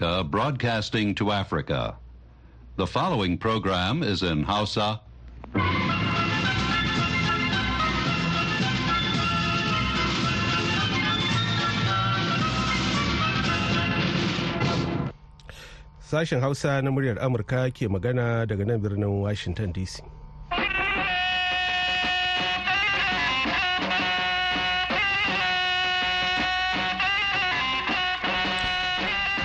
America broadcasting to Africa. The following program is in Hausa. Sashen Hausa na muryar Amurka ke magana daga nan birnin Washington DC.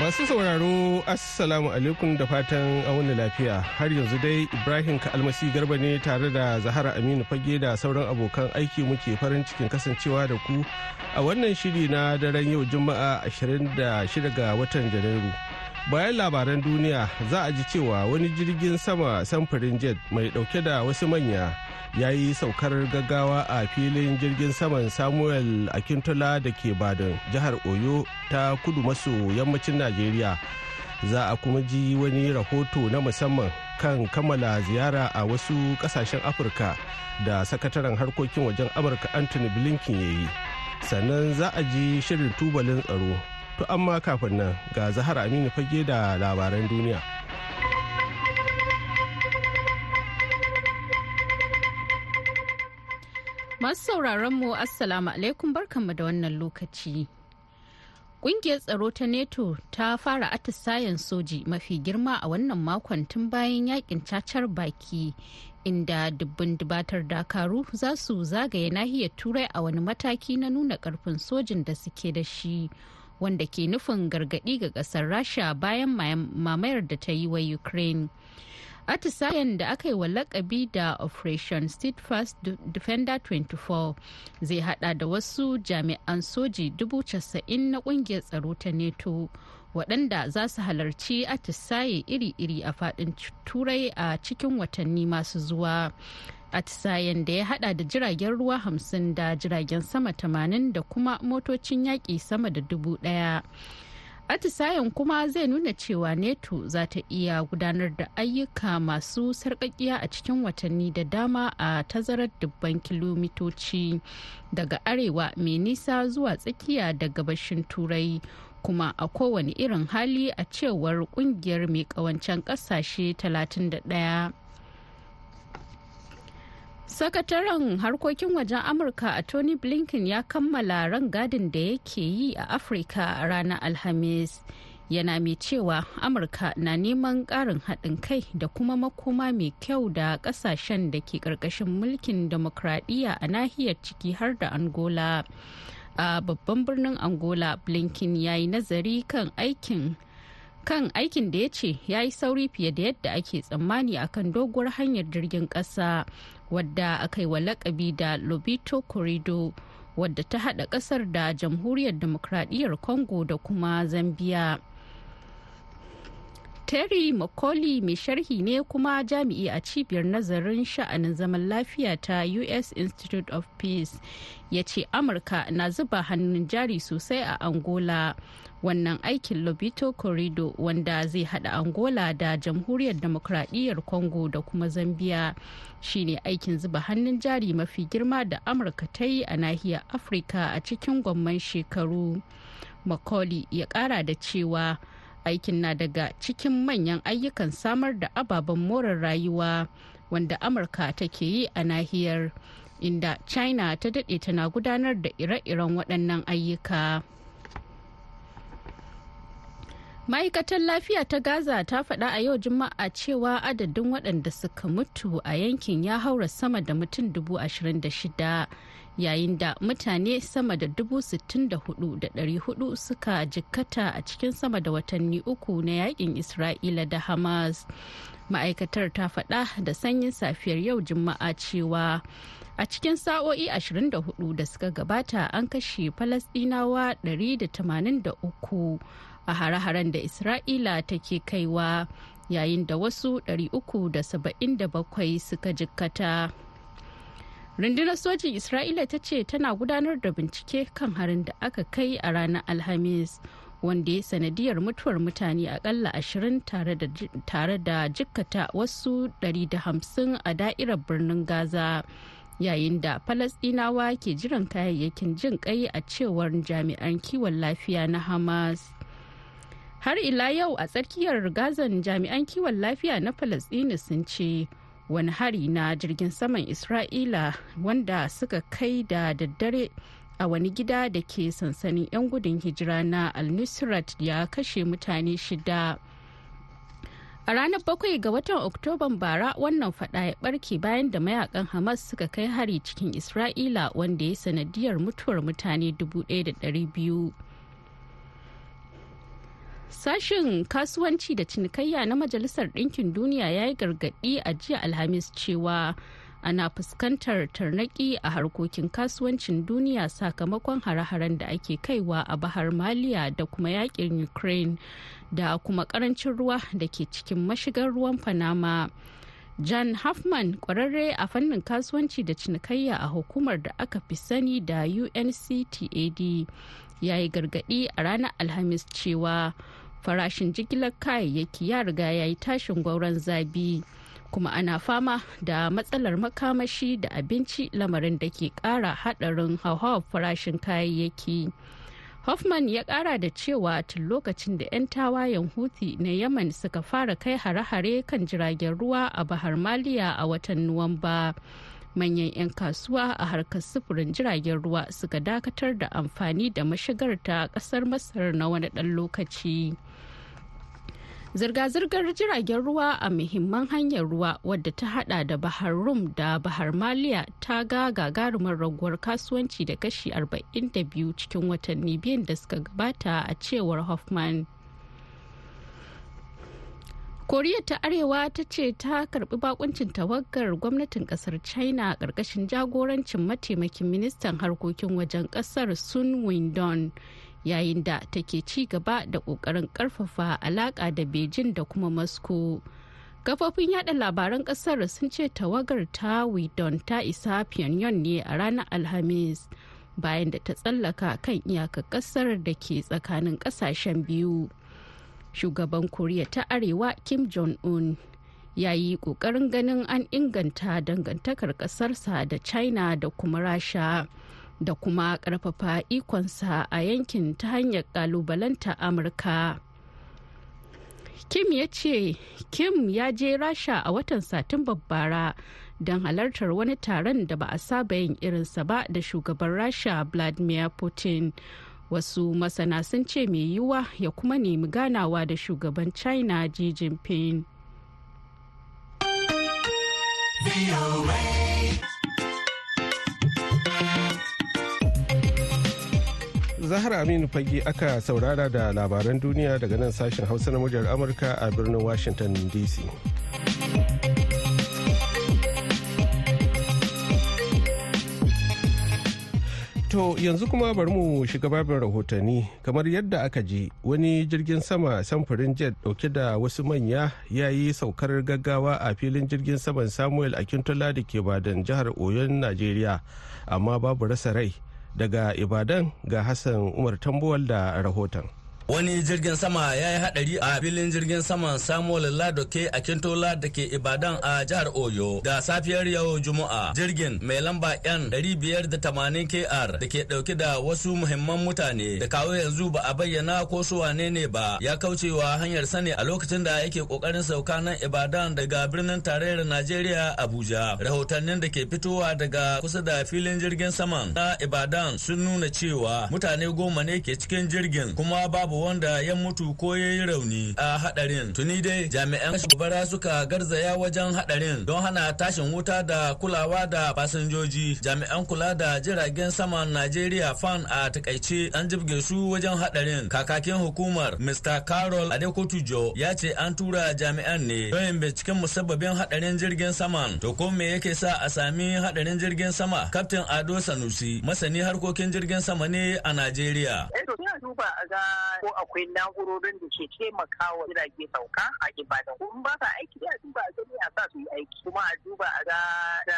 Masu sauraro Assalamu alaikum da fatan wani lafiya har yanzu dai Ibrahim Kalmasi Garba ne tare da Zahara Aminu Fage da sauran abokan aiki muke farin cikin kasancewa da ku a wannan shiri na daren yau Juma'a 26 ga watan Janairu. Bayan labaran duniya za a ji cewa wani jirgin sama samfurin jet mai ɗauke da wasu manya ya yi saukar gaggawa a filin jirgin saman samuel akintola da ke badin jihar oyo ta kudu maso yammacin najeriya. Za a kuma ji wani rahoto na musamman kan kammala ziyara a wasu ƙasashen afirka da sakataren harkokin wajen amurka anthony blinken ya yi. Sannan za a ji shirin tubalin tsaro. To amma kafin nan ga zahar aminu fage da labaran duniya. Masu sauraron mu Assalamu alaikum barkanmu da wannan lokaci. Ƙungiyar tsaro ta NATO ta fara atisayen soji mafi girma a wannan makon tun bayan yaƙin cacar baki inda dubbin dubatar dakaru za su zagaye nahiyar turai a wani mataki na nuna ƙarfin sojin da suke da shi wanda ke nufin gargaɗi ga ƙasar rasha bayan mamayar da ta yi wa ukraine atisayen da aka yi wa lakabi da operation steadfast defender 24 zai hada da wasu jami'an soji 90,000 na ƙungiyar tsaro ta neto waɗanda za su halarci atisaye iri-iri a faɗin turai a cikin watanni masu zuwa atisayen da ya hada da jiragen ruwa 50 da jiragen sama 80 da kuma motocin yaƙi sama da dubu ɗaya. Atisayen kuma zai nuna cewa neto za ta iya gudanar da ayyuka masu sarƙaƙiya a cikin watanni da dama a tazarar dubban kilomitoci daga arewa mai nisa zuwa tsakiya da gabashin turai. Kuma a kowane irin hali a cewar ƙungiyar mai kawancen ƙasashe 31 sakataren harkokin wajen amurka a tony blinken ya kammala rangadin da yake yi a afirka a ranar alhamis. Yana mai cewa amurka na neman ƙarin haɗin kai da kuma makoma mai kyau da ƙasashen da ke ƙarƙashin mulkin demokradiyya a nahiyar ciki har da angola. A babban birnin angola blinken ya yi nazari kan aikin kan aikin da ya ce ya yi sauri fiye da yadda ake tsammani akan doguwar hanyar jirgin ƙasa. Wadda aka yi wa lakabi da lobito corridor wadda ta hada ƙasar da jamhuriyar demokradiyyar congo da kuma zambia. Terry mccauley mai sharhi ne kuma jami'i a cibiyar nazarin sha'anin zaman lafiya ta u.s institute of peace. Ya ce amurka na zuba hannun jari sosai a angola. Wannan aikin lobito corridor wanda zai hada angola da jamhuriyar demokradiyyar congo da kuma zambia shine aikin zuba hannun jari mafi girma da amurka ta yi a nahiyar afirka a cikin gwamman shekaru. Macaulay ya kara da cewa aikin na daga cikin manyan ayyukan samar da ababen more rayuwa wanda amurka take yi a nahiyar inda china ta daɗe tana gudanar da ire-iren waɗannan ayyuka. Ma'aikatar lafiya ta gaza ta faɗa a yau juma'a cewa adadin waɗanda suka mutu a yankin ya haura sama da mutum dubu ashirin da shida yayin da mutane sama da dubu sittin da huɗu da ɗari huɗu suka jikkata a cikin sama da watanni uku na yaƙin isra'ila da hamas. Ma'aikatar ta faɗa da sanyin safiyar yau juma'a cewa a cikin sa'o'i 24 da suka gabata an kashe falasɗinawa 183 a hare-haren da isra'ila take kaiwa yayin da wasu 377 suka jikkata. Rundunar sojin isra'ila ta ce tana gudanar da bincike kan harin da aka kai a ranar alhamis wanda ya sanadiyar mutuwar mutane akalla ashirin tare da jikkata wasu 150 a da'irar birnin gaza yayin da falasdinawa ke jiran kayayyakin jin kai a cewar jami'an kiwon lafiya na hamas. Har ila yau a tsakiyar gazan jami'an kiwon lafiya na falasɗini sun ce wani hari na jirgin saman isra'ila wanda suka kai da daddare a wani gida da ke sansanin 'yan gudun hijira na al-nusrat ya kashe mutane shida. A ranar bakwai ga watan oktoban bara wannan fada ya barke bayan da mayaƙan hamas suka kai hari cikin isra'ila wanda ya sanadiyar mutuwar mutane 1,200 Sashen kasuwanci da cinikayya na Majalisar Ɗinkin Duniya ya yi gargaɗi a jiya Alhamis cewa ana fuskantar tarnaki a harkokin kasuwancin duniya sakamakon hare-haren da ake kaiwa a bahar maliya da kuma yaƙin ukraine da kuma ƙarancin ruwa da ke cikin mashigar ruwan panama. Jan Hoffman kwararre a fannin kasuwanci da cinikayya a hukumar da aka fi sani da UNCTAD ya yi gargaɗi a ranar Alhamis cewa farashin jigilar kayayyaki ya riga ya yi tashin gwauron zabi kuma ana fama da matsalar makamashi da abinci lamarin da ke kara hadarin hauhawar farashin kayayyaki hoffman ya kara da cewa tun lokacin da 'yan tawayen huthi na yaman suka fara kai hare-hare kan jiragen ruwa a bahar maliya a watan nuwamba manyan 'yan kasuwa a harkar sufurin jiragen ruwa suka dakatar da amfani da mashigar ta ƙasar masar na wani ɗan lokaci. Zirga-zirgar jiragen ruwa a muhimman hanyar ruwa wadda ta hada da bahar rum da bahar maliya ta ga gagarumar raguwar kasuwanci da kashi 42 cikin watanni biyun da suka gabata a cewar hoffman. Koriya ta arewa ta ce ta karɓi bakuncin tawagar gwamnatin ƙasar china ƙarƙashin jagorancin mataimakin ministan harkokin wajen ƙasar sun windon yayin da take ci gaba da ƙoƙarin ƙarfafa alaka da beijing da kuma moscow. Kafofin yada labaran ƙasar sun ce tawagar ta widon ta isa pyongyang ne a ranar alhamis bayan da ta tsallaka kan iyakar ƙasar da ke tsakanin ƙasashen biyu. Shugaban koriya ta arewa kim jong-un ya yi ƙoƙarin ganin an inganta dangantakar kasarsa da china da kuma rasha. Da kuma ƙarfafa ikonsa a yankin ta hanyar kalubalanta amurka. Kim ya ce kim ya je rasha a watan satumbar bara don halartar wani taron da ba a saba yin irinsa ba da shugaban rasha vladimir putin. Wasu masana sun ce mai yiwuwa ya kuma nemi ganawa da shugaban china xi jinping. Zahra Aminu Fage aka saurara da labaran duniya daga nan sashen Hausa na muryar Amurka a birnin Washington DC. To yanzu kuma bari mu shiga babin rahotanni kamar yadda aka ji wani jirgin sama samfurin jet ɗauke da wasu manya ya yi saukar gaggawa a filin jirgin saman Samuel Akintola da ke badan jihar Oyon Najeriya amma babu rasa rai. Daga ibadan ga hassan umar tambuwal da rahoton. Wani jirgin sama ya yi hadari a filin jirgin saman samuel ladoke a kintola da ke ibadan a jihar oyo. Da safiyar yau juma'a jirgin mai lamba yan 580 kr da ke ɗauke da wasu muhimman mutane da kawo yanzu ba a bayyana ko su wane ne ba ya kaucewa hanyar sani a lokacin da yake ƙoƙarin sauka nan ibadan daga birnin tarayyar najeriya abuja. Rahotannin da ke fitowa daga kusa da filin jirgin saman na ibadan sun nuna cewa mutane goma ne ke cikin jirgin kuma babu babu wanda ya mutu ko ya yi rauni a hadarin. Tuni dai jami'an gobara suka garzaya wajen hadarin don hana tashin wuta da kulawa da fasinjoji. Jami'an kula da jiragen saman najeriya fan a taƙaice an jibge su wajen hadarin. Kakakin hukumar mr carol adekotujo ya ce an tura jami'an ne don binciken musabbabin hadarin jirgin saman. To ko me yake sa a sami hadarin jirgin sama? Kaftin ado sanusi masani harkokin jirgin sama ne a najeriya. Duba a ga ko akwai na'urorin da ke taimakawa jirage sauka a Ibadan. Kuma ba sa aiki da duba a gani a sa su yi aiki. Kuma a duba a ga da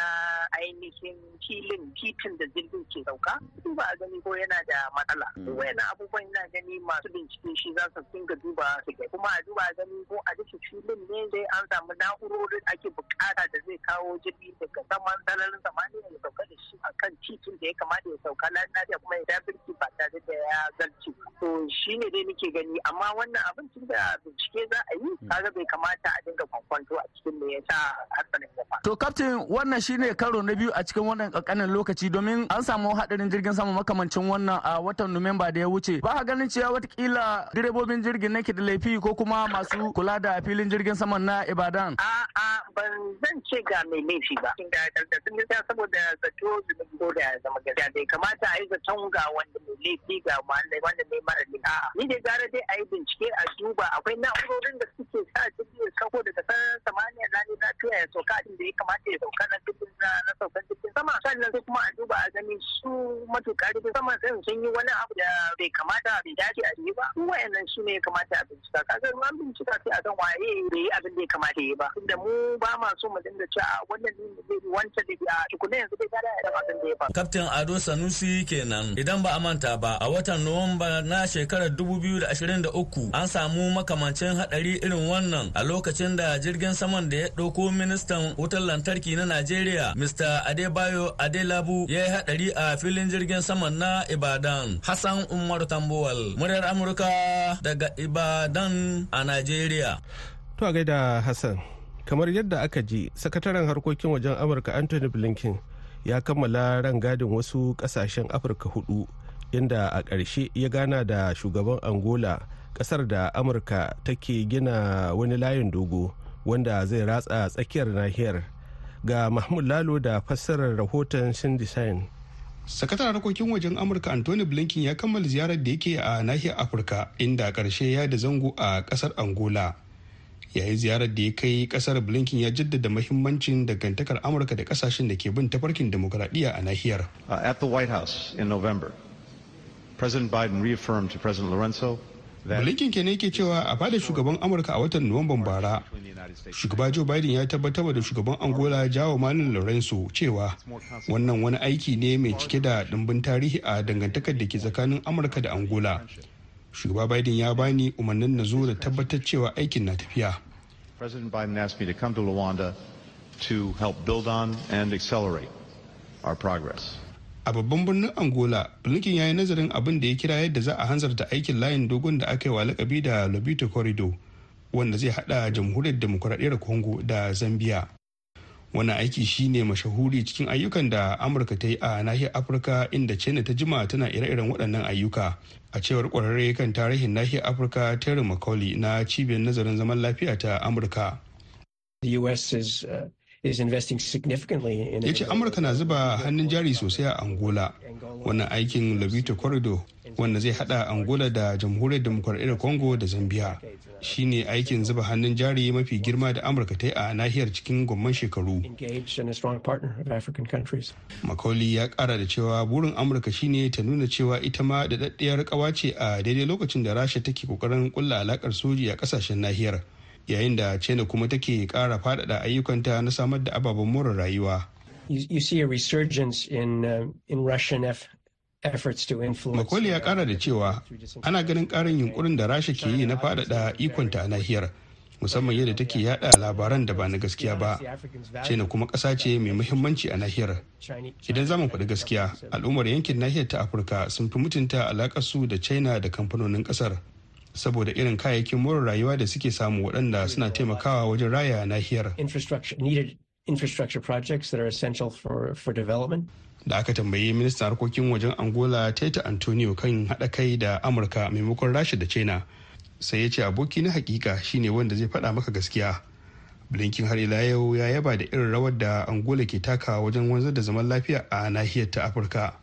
ainihin filin titin da jirgin ke sauka. Duba a gani ko yana da matsala. Wayannan abubuwan yana gani masu bincike shi za su dinga duba su ga. Kuma a duba a gani ko a duka filin ne dai an samu na'urorin ake buƙata da zai kawo jirgi daga saman sararin samaniya ya sauka da shi akan titin da ya kamata ya sauka lafiya kuma ya birki ba tare da ya zarce to shi ne dai nake gani amma wannan abin tun da bincike za a yi kaga bai kamata a dinga kwankwanto a cikin me yasa hatsarin ya faru. To kaftin wannan shine karo na biyu a cikin wannan kankanin lokaci domin an samu hadarin jirgin sama makamancin wannan a watan Nuwamba da ya wuce. Ba ka ganin cewa wataƙila direbobin jirgin nake da laifi ko kuma masu kula da filin jirgin saman na Ibadan. A'a ban zan ce ga mai laifi ba. Da sun saboda zato ko da zama gaskiya bai kamata a yi zaton ga wanda mai laifi ga wanda mai mara laifi. Ni da gara dai a yi bincike a duba. Akwai na'urorin da suke sa jirgin ya sauko daga sararin samaniya na ne lafiya ya sauka da ya kamata ya sauka na jirgin na saukan jirgin sama. Sannan sai kuma a duba a gani su matuƙa jirgin sama sai sun yi wani abu da bai kamata bai dace a yi ba. Su wayannan su ne ya kamata a bincika. Kaga an bincika sai a san waye bai yi abin da ya kamata ya yi ba. Tunda mu ba ma so mu dinga cewa wannan ne zai yi wancan da a tukuna yanzu dai kada ya abin da ya faru. Kaftin Ado Sanusi kenan. Idan ba a manta ba a watan Nuwamba na shekarar 2023 an samu makamancin hadari irin wannan a lokacin da jirgin saman da ya ɗauko ministan wutar lantarki na Najeriya Mr. Adebayo Adelabu ya yi hadari a filin jirgin saman na Ibadan. Hassan Umar Tambuwal, muryar Amurka daga Ibadan a Najeriya. To a gaida Hassan, kamar yadda aka ji, sakataren harkokin wajen Amurka Anthony Blinken ya kammala rangadin wasu ƙasashen Afirka huɗu inda a ƙarshe ya gana da shugaban Angola ƙasar da Amurka take gina wani layin dogo wanda zai ratsa tsakiyar nahiyar. Ga Mahmud Lalo da fassarar rahoton Shindisain. sakataren harkokin wajen amurka anthony blinken ya kammala ziyarar da yake a nahiyar afirka inda ƙarshe ya da zango a ƙasar angola. Yayin ziyarar da ya kai ƙasar blinken ya jaddada mahimmancin dangantakar amurka da ƙasashen da ke bin tafarkin demokuraɗiyya a nahiyar. At the white house in november. President biden reaffirmed to president lorenzo blinken ke ne ke cewa a fadar shugaban amurka a watan nuwamban bara shugaba joe biden ya tabbatar da shugaban angola jawo malin lorenzo cewa wannan wani aiki ne mai cike da dimbin tarihi a dangantakar da ke tsakanin amurka da angola. Shugaba biden ya bani umarnin na zo da tabbatar cewa aikin na tafiya. President biden asked me to come to luanda to help build on and accelerate our progress. A babban birnin angola blinken ya yi nazarin abin da ya kira yadda za a hanzarta aikin layin dogon da aka yi wa lakabi da lobito corridor wanda zai hada jamhuriyar demokuraɗiyyar congo da zambia. Wannan aiki shine mashahuri cikin ayyukan da amurka ta yi a nahiyar afirka inda china ta jima tana ire-iren waɗannan ayyuka. A cewar ƙwararre kan tarihin nahiyar afirka terry mccauley na cibiyar nazarin zaman lafiya ta amurka. Ya ce amurka na zuba hannun jari sosai a angola. Wannan aikin lobito corridor wanda zai hada angola da jamhuriyar demokuraɗiyyar congo da zambia shine aikin zuba hannun jari mafi girma da amurka ta yi a nahiyar cikin gomman shekaru. Makauli ya kara da cewa burin amurka shine ta nuna cewa ita ma da daddiyar kawa ce a daidai lokacin da rasha take ƙoƙarin kulla alakar soji a ƙasashen nahiyar. Yayin da china kuma take kara faɗaɗa ayyukanta na samar da ababen more rayuwa You see a resurgence in, uh, in Russian Makoli ya kara da cewa ana ganin karin yunkurin da Rasha ke yi na faɗaɗa ikonta a nahiyar musamman yadda take yada labaran da ba na gaskiya ba. China kuma ƙasa ce mai muhimmanci a nahiyar. Idan za mu faɗi gaskiya, al'ummar yankin nahiyar ta Afirka sun fi mutunta alaƙar su da China da kamfanonin ƙasar. Saboda irin kayayyakin more rayuwa da suke samu waɗanda suna taimakawa wajen raya nahiyar. Infrastructure projects that are essential for, for development. da aka tambayi ministan harkokin wajen angola teta antonio kan haɗa kai da amurka maimakon rasha da china sai ya ce aboki na hakika shine wanda zai faɗa maka gaskiya blinken har ila yau ya yaba da irin rawar da angola ke taka wajen wanzar da zaman lafiya a nahiyar ta afirka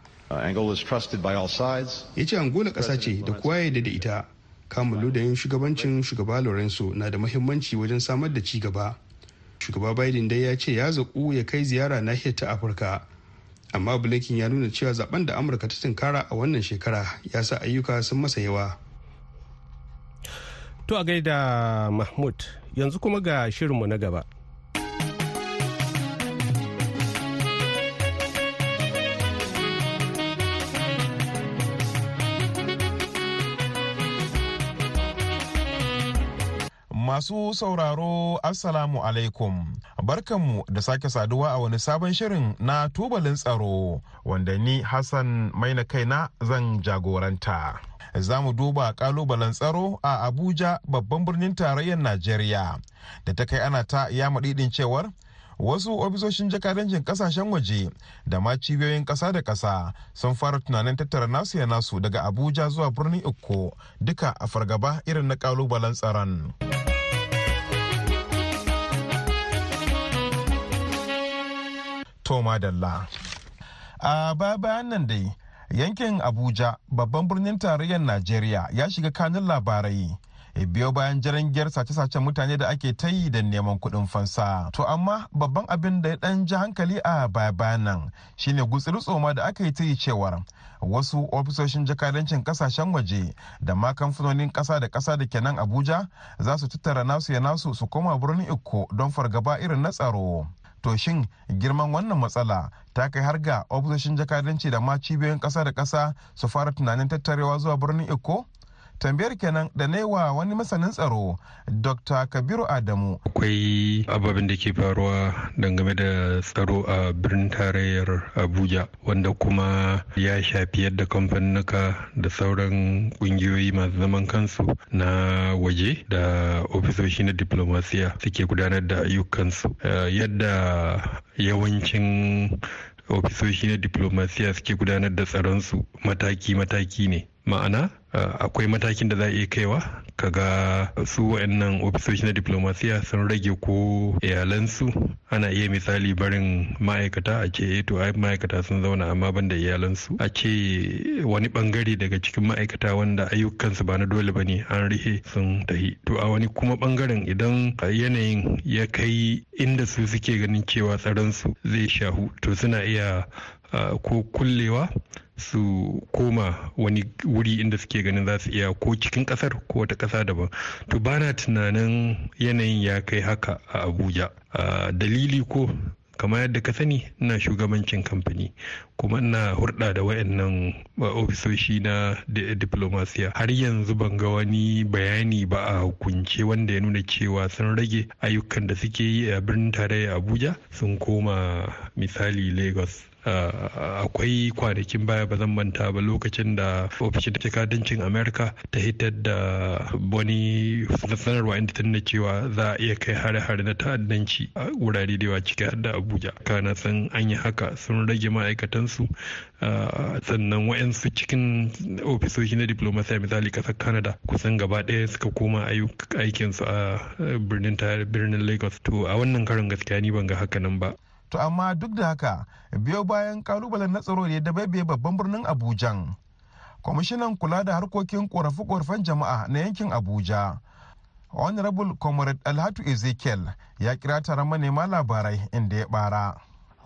ya ce angola ƙasa ce da kowa ya da ita kamun da yin shugabancin shugaba lorenzo na da muhimmanci wajen samar da ci gaba. Shugaba biden dai ya ce ya zaƙu ya kai ziyara nahiyar ta afirka. Amma blinken ya nuna cewa zaɓen da amurka ta tunkara a wannan shekara ya sa ayyuka sun masa yawa. To a gaida mahmud yanzu kuma ga shirinmu na gaba. Masu sauraro Assalamu alaikum. Barkanmu da sake saduwa a wani sabon shirin na tubalin tsaro wanda ni Hassan maina kaina zan jagoranta. za mu duba kalubalen tsaro a abuja babban birnin tarayyar najeriya da ta kai ana ta iya maɗiɗin cewar wasu ofisoshin jakadancin ƙasashen waje da ma cibiyoyin ƙasa da ƙasa sun fara tunanin tattara nasu ya nasu daga abuja zuwa birnin ikko duka a fargaba irin na kalubalen tsaron. Toma Dalla. A bayan nan dai yankin Abuja babban birnin tarayyar Najeriya ya shiga kanin labarai. biyo bayan jirangiyar sace-sacen mutane da ake ta yi da neman kuɗin fansa. To amma babban abin da ya ɗan ji hankali a baya-bayan nan shine gutsiri tsoma da aka yi ta yi cewar wasu ofisoshin jakadancin ƙasashen waje da ma kamfanonin ƙasa da ƙasa da ke nan Abuja za su tattara nasu ya nasu su koma birnin Ikko don fargaba irin na tsaro. To shin girman wannan matsala ta kai har ga ofisoshin jakadanci da ma cibiyoyin ƙasa da ƙasa su fara tunanin tattarewa zuwa birnin iko tambayar kenan da wa wani masanin tsaro dr kabiru adamu. Akwai ababen da ke faruwa dangane da tsaro a birnin tarayyar abuja wanda kuma ya shafi yadda kamfanuka da sauran kungiyoyi masu zaman kansu na waje da ofisoshi na diplomasiya suke gudanar da ayyukansu. Yadda yawancin ofisoshi na diplomasiya suke gudanar da tsaronsu mataki-mataki ne. Ma'ana akwai matakin da za a iya kaiwa? Kaga su waɗannan ofisoshi na diplomasiya sun rage ko iyalansu? Ana iya misali barin ma'aikata a ce to ai ma'aikata sun zauna amma ban da iyalansu. A ce wani ɓangare daga cikin ma'aikata wanda ayyukansu ba na dole ba ne an rihe sun tahi. To a wani kuma ɓangaren idan yanayin ya kai inda su suke ganin cewa tsaronsu zai shahu to suna iya ko kullewa su koma wani wuri inda suke ganin za su iya ko cikin ƙasar ko wata kasa daban. To bana tunanin yanayin ya kai haka a abuja. Dalili ko kamar yadda ka sani ina shugabancin kamfani kuma ina hurɗa da wayannan ofisoshi na diplomasiya har yanzu ban ga wani bayani ba a hukunce wanda ya nuna cewa sun rage ayyukan da suke yi a birnin tarayya abuja sun koma misali lagos. Akwai kwanakin baya ba zan manta ba lokacin da ofishin jakadancin amerika ta hitar da wani sanarwa inda ta cewa za a iya kai hare-hare na ta'addanci a wurare da yawa ciki har da abuja. Kana san an yi haka sun rage ma'aikatansu. Uh, sannan wa'yansu cikin ofisoshi na diplomasiya misali ƙasar canada kusan gaba ɗaya suka koma aikinsu a birnin birnin lagos. To a wannan karin gaskiya ni ban ga haka nan ba. To amma duk da haka biyo bayan kalubalen na tsaro da ya dabaibaye babban birnin abujan kwamishinan kula da harkokin korafe-korafen jama'a na yankin abuja honorable comrade alhatu ezekiel ya kira taron manema labarai inda ya bara.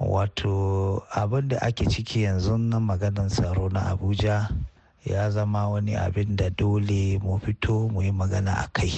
Wato abin da ake ciki yanzu na maganar tsaro na abuja ya zama wani abin da dole mu fito mu yi magana a kai.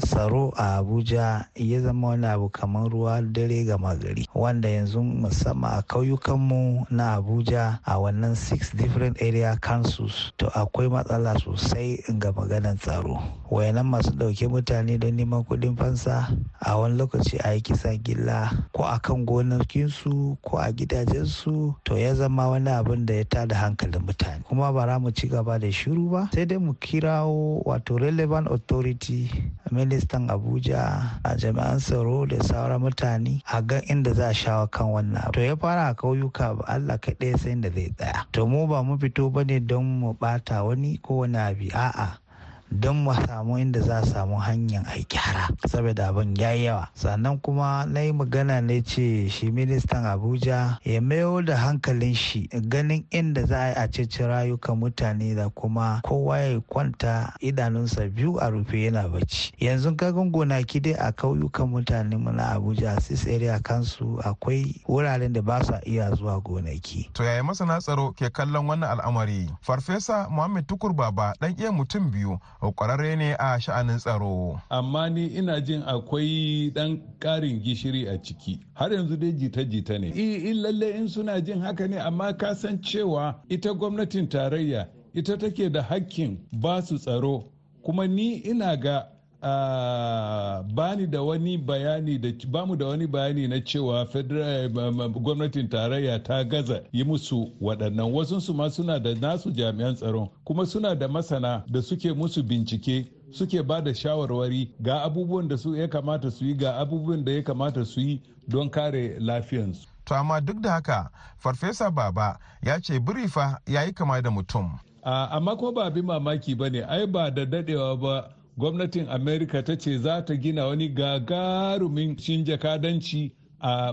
Tsaro a abuja ya zama wani abu kamar ruwa dare gama gari wanda yanzu musamman a kauyukanmu na abuja a wannan six different area councils to akwai matsala sosai ga maganan tsaro. Wayanan masu ɗauke mutane don neman kuɗin fansa a wani lokaci a yi kisan gilla ko a kan gonakinsu ko a gidajensu to ya zama wani abin da ya tada hankalin mutane. Kuma ba mu ci gaba da shiru ba sai dai mu kirawo wato relevant authority ministan abuja a jami'an tsaro da sauran mutane a ga inda za a shawo kan wannan to ya fara a kauyuka ba allah kaɗai sai da zai tsaya. To mu ba mu fito ba ne don mu bata wani ko wani abi a'a. Don mu samu inda za samu hanyar a gyara saboda abin ya yawa. Sannan kuma na yi magana ne ce shi ministan abuja ya mayo da hankalin shi ganin inda za a ceci rayukan mutane da kuma kowa ya kwanta idanunsa biyu a rufe yana bacci. Yanzu kagan gonaki dai a kauyukan mutane mu na abuja sis area kansu akwai wuraren da ba sa iya zuwa gonaki. To yaya masana tsaro ke kallon wannan al'amari? Farfesa muhammad tukur baba dan iya mutum biyu kwararre ne a sha'anin tsaro. Amma ni ina jin akwai ɗan ƙarin gishiri a ciki. Har yanzu dai jita-jita ne. In lalle in suna jin haka ne amma ka san cewa ita gwamnatin tarayya ita take da hakkin ba su tsaro. Kuma ni ina ga bani da wani bayani da ba mu da wani bayani na cewa federal gwamnatin tarayya ta gaza yi musu waɗannan wasu su ma suna da nasu jami'an tsaron kuma suna da masana da suke musu bincike suke ba da shawarwari ga abubuwan da su ya kamata su yi ga abubuwan da ya kamata su yi don kare lafiyansu. To amma duk da haka farfesa baba ya ce birifa ya yi kama da mutum. amma ko ba abin mamaki ba ne ai ba da dadewa ba gwamnatin amerika ta ce za ta gina wani gagarumin shin jakadanci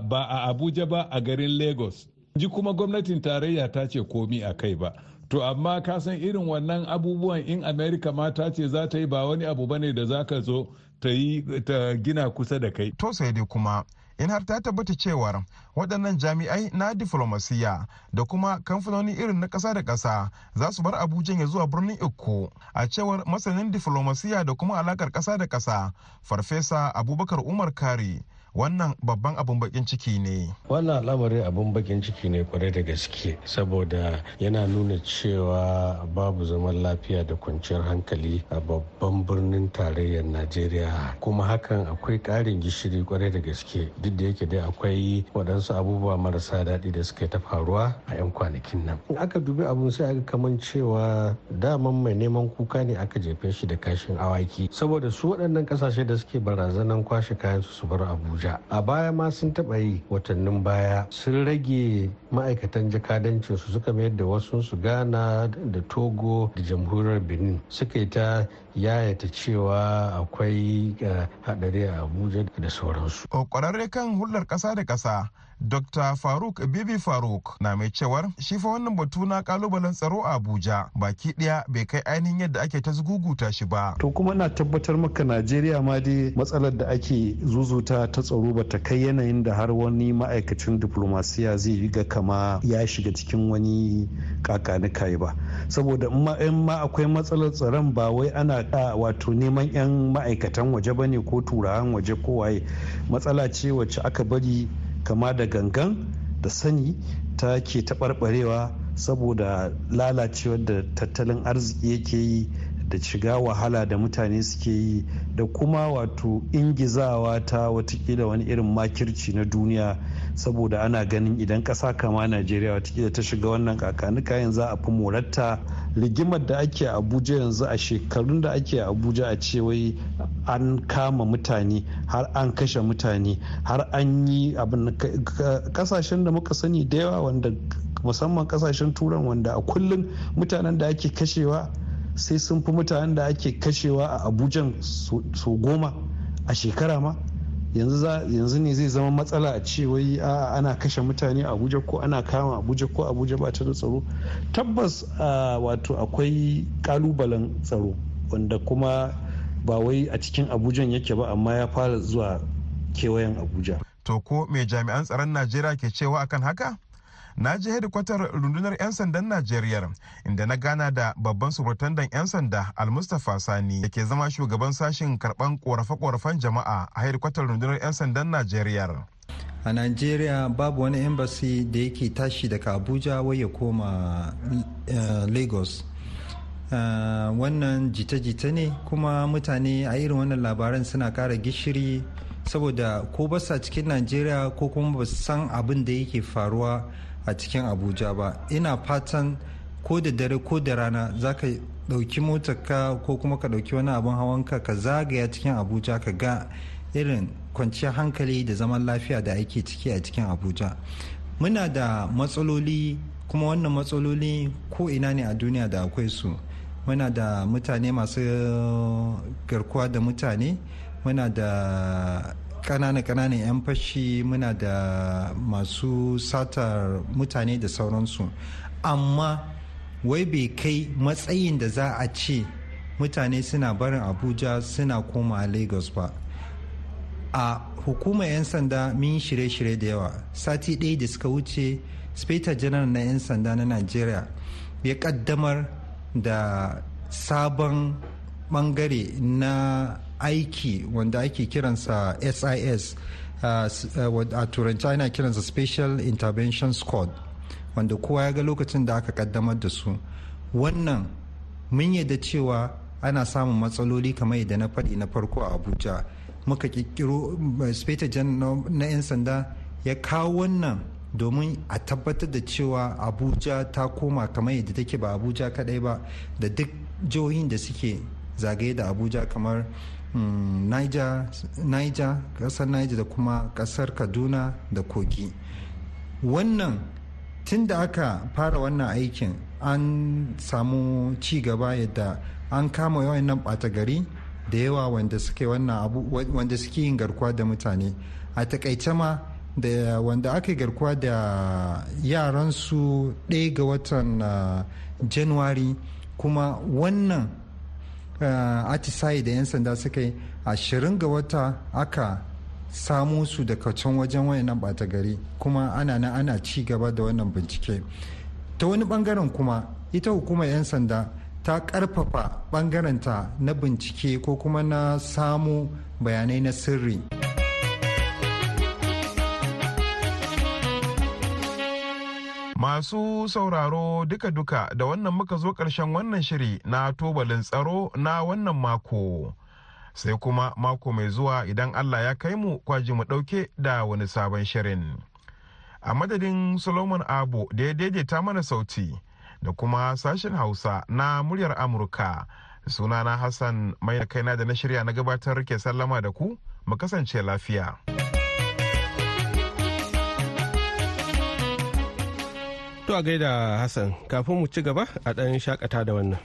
ba a abuja ba a garin lagos. Ji kuma gwamnatin tarayya ta ce komi a kai ba. To amma ka san irin wannan abubuwan in amerika ma ta ce za ta yi ba wani abu ba ne da za ka zo ta ta gina kusa da kai. To sai dai kuma in har ta tabbata cewar waɗannan jami'ai na diflomasiyya da kuma kamfanoni irin na ƙasa da ƙasa za su bar abuja ya zuwa birnin ikko. A cewar masanin diflomasiyya da kuma alakar ƙasa da ƙasa farfesa abubakar umar kari wannan babban abun bakin ciki ne. Wannan al'amari abun bakin ciki ne ƙwarai da gaske saboda yana nuna cewa babu zaman lafiya da kwanciyar hankali a babban birnin tarayyar najeriya. Kuma hakan akwai ƙarin gishiri ƙwarai da gaske duk da yake dai akwai waɗansu abubuwa marasa daɗi da suka ta faruwa a 'yan kwanakin nan. In aka dubi abun sai aka kaman cewa daman mai neman kuka ne aka jefe shi da kashin awaki. Saboda su waɗannan ƙasashe da suke barazanan kwashe kayan su su bar abuja abuja. A baya ma sun taɓa yi watannin baya sun rage ma'aikatan jakadancin su suka mayar da wasu su ghana da togo da jamhuriyar benin. Suka yi ta yayata cewa akwai hadari a abuja da sauransu. Kwararre kan hulɗar ƙasa da ƙasa Dr. Faruk Bibi Faruk na mai cewar shi fa wannan batu na kalubalen tsaro a Abuja baki ɗaya bai kai ainihin yadda ake ta zuguguta shi ba. To kuma na tabbatar maka Najeriya ma dai matsalar da ake zuzuta ta tsaro ba ta kai yanayin da har wani ma'aikacin diplomasiya zai yi ga kama ya shiga cikin wani kakani kai ba. Saboda in ma akwai matsalar tsaron ba wai ana wato neman 'yan ma'aikatan waje ba ne ko turawan waje ko waye matsala ce wacce aka bari kama da gangan da sani ta ke taɓarɓarewa saboda lalacewar da tattalin arziki yake yi da shiga wahala da mutane suke yi da kuma wato ingizawa ta wataƙila wani irin makirci na duniya saboda ana ganin idan ƙasa kama najeriya wataƙila ta shiga wannan kakanika yanzu a fi moratta rigimar da ake abuja yanzu a shekarun da ake abuja a ce wai an kama mutane har an kashe mutane har an yi abin ƙasashen da muka sani da yawa wanda musamman ƙasashen turan wanda a kullum mutanen da ake kashewa sai sun fi mutanen da ake kashewa a abujan so goma a shekara ma. Yanzu ne zai zama matsala a ce wai ana kashe mutane a abuja ko ana kama abuja ko abuja ba ta da tsaro. Tabbas wato akwai kalubalen tsaro wanda kuma ba wai a cikin abujan yake ba amma ya fara zuwa kewayen abuja. To ko mai jami'an tsaron najeriya ke cewa akan haka? Na je hedikwatar rundunar 'yan sandan najeriya inda na gana da babban surutandan 'yan sanda almustapha sani da ke zama shugaban sashen karɓan korafe-korafen jama'a a hedikwatar rundunar 'yan sandan najeriya. A najeriya babu wani embassy da yake tashi daga abuja wai ya koma lagos. Wannan jita-jita ne kuma mutane a irin wannan labaran suna kara gishiri saboda ko basa cikin najeriya ko kuma ba san abin da yake faruwa a cikin abuja ba. Ina fatan ko da dare ko da rana za ka ɗauki motarka ko kuma ka ɗauki wani abin hawanka ka zagaya cikin abuja ka ga irin kwanciyar hankali da zaman lafiya da ake ciki a cikin abuja. Muna da matsaloli kuma wannan matsaloli ko ina ne a duniya da akwai su. Muna da mutane masu garkuwa da mutane muna da ƙananan-ƙananan 'yan fashi muna da masu satar mutane da sauransu. Amma wai bai kai matsayin da za a ce mutane suna barin abuja suna koma lagos ba. A hukumar 'yan sanda yi shirye-shirye da yawa. Sati ɗaya da suka wuce speta janar na 'yan sanda na nigeria ya kaddamar da sabon ɓangare na aiki wanda ake kiransa sis a turanci ana kiransa special intervention squad wanda kowa ya ga lokacin da aka kaddamar da su. Wannan mun yadda cewa ana samun matsaloli kamar yadda na faɗi na farko a abuja. Muka kirkiro speta jan na 'yan sanda ya kawo wannan domin a tabbatar da cewa abuja ta koma kamar yadda take ba abuja kadai ba da duk jihohin da suke zagaye da abuja kamar niger, niger ƙasar niger da kuma ƙasar kaduna da kogi. Wannan tun da aka fara wannan aikin an samu ci gaba yadda an kama yawan nan ɓata gari da yawa wanda suke wannan abu wanda suke yin garkuwa da mutane. A taƙaice ma da wanda aka yi garkuwa da yaransu ɗaya ga watan uh, januwari kuma wannan atisaye da 'yan sanda suka yi ashirin ga wata aka samo su daga can wajen wayannan ɓata gari kuma ana na ana ci gaba da wannan bincike. Ta wani ɓangaren kuma ita hukumar 'yan sanda ta ƙarfafa bangaranta na bincike ko kuma na samu bayanai na sirri. Masu sauraro duka-duka da wannan muka zo ƙarshen wannan shiri na tubalin tsaro na wannan mako. Sai kuma mako mai zuwa idan Allah ya kai mu kwaji mu ɗauke da wani sabon shirin. A madadin Solomon Abu da ya daidaita mana sauti da kuma sashen Hausa na muryar Amurka. Sunana Hassan mai kaina da na shirya na gabatar ke sallama da ku, mu kasance lafiya. To a gaida Hassan kafin mu ci gaba a ɗan shakata da wannan.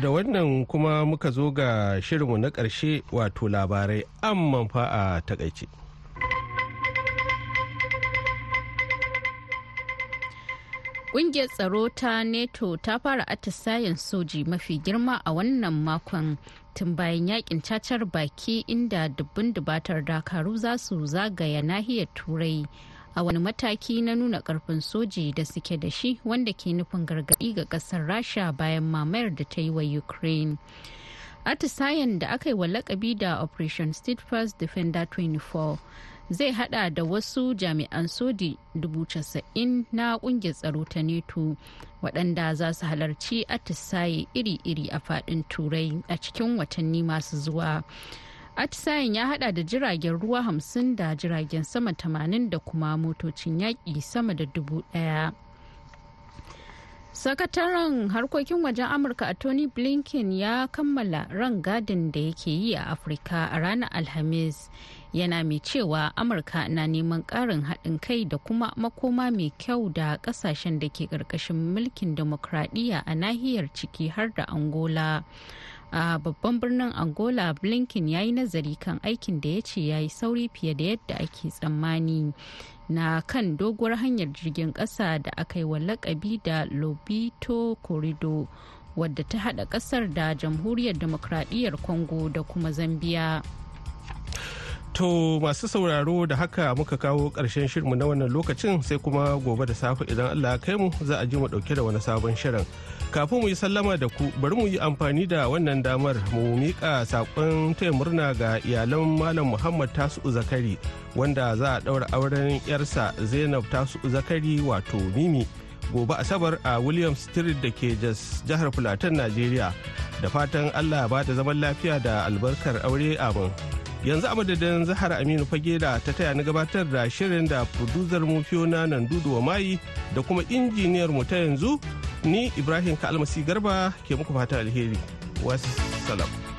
Da wannan kuma muka zo ga shirinmu na ƙarshe wato labarai amman fa a taƙaice. Ƙungiyar tsaro ta NATO ta fara atisayen soji mafi girma a wannan makon tun bayan yaƙin cacar baki inda dubbin dubatar dakaru za su zagaya nahiyar turai a wani mataki na nuna ƙarfin soji da suke da shi wanda ke nufin gargaɗi ga ƙasar rasha bayan mamayar da ta yi wa ukraine. Atisayen da aka yi wa lakabi da operation steadfast defender 24 zai hada da wasu jami'an soji 90,000 na ƙungiyar tsaro ta neto waɗanda za su halarci atisaye iri-iri a faɗin turai a cikin watanni masu zuwa. Atisayen ya hada da jiragen ruwa hamsin da jiragen sama tamanin da kuma motocin yaƙi sama da dubu ɗaya. sakataren harkokin wajen amurka a tony blinken ya kammala ran gadin da yake yi a afirka a ranar alhamis yana mai cewa amurka na neman ƙarin haɗin kai da kuma makoma mai kyau da ƙasashen da ke ƙarƙashin mulkin demokradiyya a nahiyar ciki har da angola a babban birnin angola blinken ya yi nazari kan aikin da ya ce ya yi sauri fiye da yadda ake tsammani na kan doguwar hanyar jirgin kasa da aka yi wa lakabi da lobito corridor wadda ta hada ƙasar da jamhuriyar demokradiyyar congo da kuma zambia To masu sauraro da haka muka kawo ƙarshen shirinmu na wannan lokacin sai kuma gobe da safe idan Allah ya kai mu za a ji mu ɗauke da wani sabon shirin. Kafin mu yi sallama da ku bari mu yi amfani da wannan damar mu miƙa saƙon taya murna ga iyalan Malam Muhammad Tasu Zakari wanda za a ɗaura auren yarsa Zainab Tasu Zakari wato Mimi gobe Asabar a Williams Street da ke jihar Fulatan Najeriya. Da fatan Allah ba da zaman lafiya da albarkar aure amin. yanzu a madadin zahar aminu fage da ta taya na gabatar da shirin da producer mu fiona nan dudu wa mayi da kuma injiniyar mu ta yanzu ni ibrahim kalmasi garba ke muku fata alheri. Wassalam.